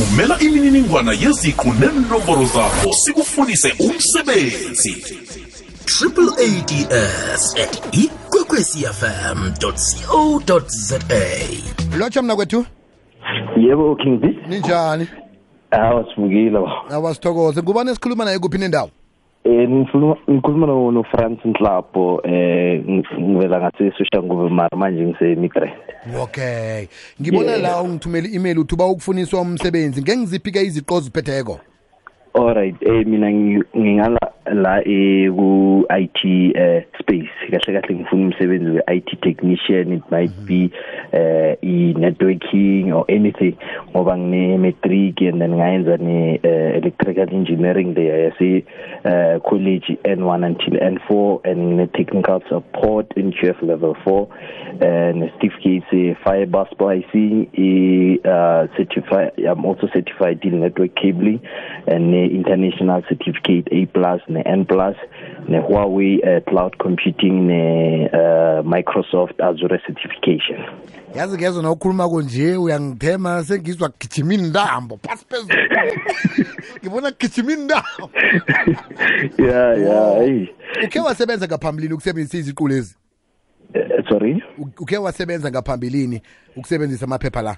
thumela imininingwana yeziqu nenomboro zakho sikufundise umsebenzi. Triple ads at ikwekwecfm co za lotsha mna kwethu? Yebo king b. Ninjani? Hawa sivukile ba. Awasithokoze. Ngubani esikhuluma naye kuphi nendawo? Um ngikhuluma no- nofrance nhlapho um ngivela ngasesoshanguve mara manje ngise-midrand okay. Ngibona la ungithumela i-email uthi uba ukufuniswa umsebenzi ngengiziphi-ke iziqo oziphetheko alright eh mina ngi- ngingala la eh ku IT eh space. Kahle kahle ngifuna umsebenzi we IT technician. It might be eh i networking or anything ngoba ngine matric and then ngayenza ne eh, electrical engineering there yase eh college N1 until N4 and ngine technical support in QF level 4 and certificates eh, fiber splicing eh uh, certified I'm also certified in network cabling and international certificate A ne-N plus ne-Huawei uh, eh, cloud computing ne-Microsoft eh, Azure certification. Yazi ke yazona ukhulumako nje uyangiphema sengizwa kugijima ndambo phasi phezulu. Ngibona kugijima intambo ya ya oh. ukhe wasebenza ngaphambilini ukusebenzisa iziqulo lezi? Eh, sorry? Ukhe wasebenza ngaphambilini ukusebenzisa amaphepha la?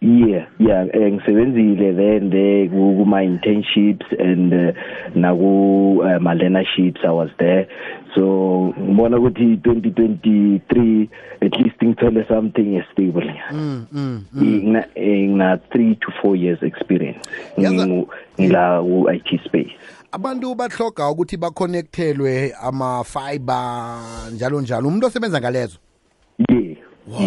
Yeah yeah eh, ngisebenzile then there ku ku- my internships and uh, naku uh, my learnerships I was there. So ngibona ukuthi 2023 at least ngithole something stable. Mm, mm. ngina eh, ngina 3 to 4 years experience Yaza- Ngingu- ngila ku IT space. Abantu bahloga ukuthi bakhonektelwe ama-fiber njalo njalo. Umuntu osebenza ngalezo? Yeah.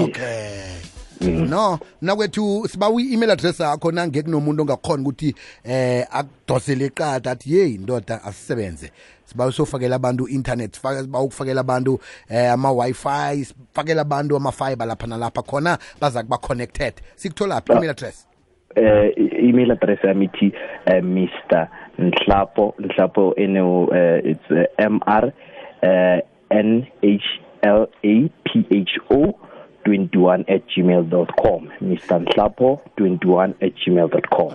Okay. No nakwethu siba i-email address yakho nange kunomuntu ongakhona ukuthi eh akudosele iqada athi yeyi ndoda asisebenze. Sibawa sofakela abantu internet sibawa ukufakela abantu eh ama-wi-fi sifakela abantu ama-fiber lapha nalapha khona baza kuba connected. Sikutholaphi email address? Eh email address yami ithi uh, Mr Nhlapo Nhlapo eno uh, it's uh, M R uh, N H L A P H O 21 at gmail.com Mr Nhlapo 21 at gmail.com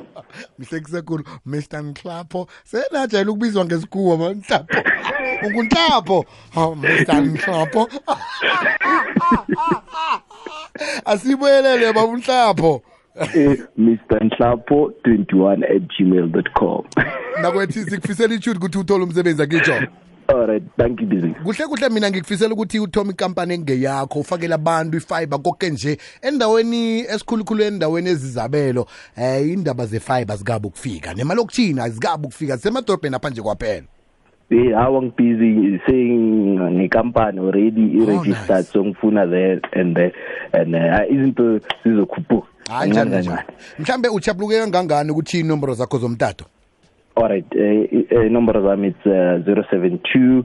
mihle kusekhulu mr nhlapho. Senajayela ukubizwa ngesikhuwa ma nhlapho. Ungunhlapho. Oh, mr nhlapho. Asibuyelele baba unhlapho. Eh, Mr Nhlapo 21 at gmail.com nakwethi sikufisela ishuti ukuthi uthole umsebenzi akitsho Alright thank you busy kuhle kuhle mina ngikufisela ukuthi uthome ikampani engeyakho ufakele abantu ifiber konke nje endaweni esikhulukhulu endaweni ezizabelo eh indaba zefiber zikabe ukufika nemalokishini azikabe ukufika zisemadorobheni apha nje kwaphela. Eh hawa ngibusy saying nekampani already i-registered nice. so ngifuna there and there and uh, izinto zizokhuphuka. Hayi njani njani mhlambe uchapuluke kangangani ukuthi inomboro zakho zomtato? Alright, eh, eh, number zami it's uh, 072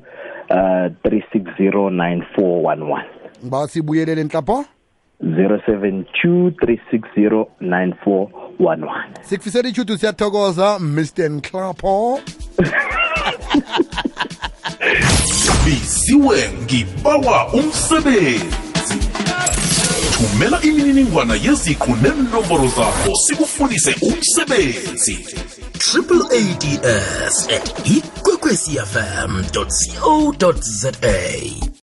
uh, 3609411. ngiba sibuyelele nhlapho 072 3609411. sikufisela ichutu siyathokoza mr nhlapho biziwe ngibawa umsebenzi thumela imininingwana yeziqu nenomboro zakho sikufundise umsebenzi triple ads at ikwekwecfm.co.za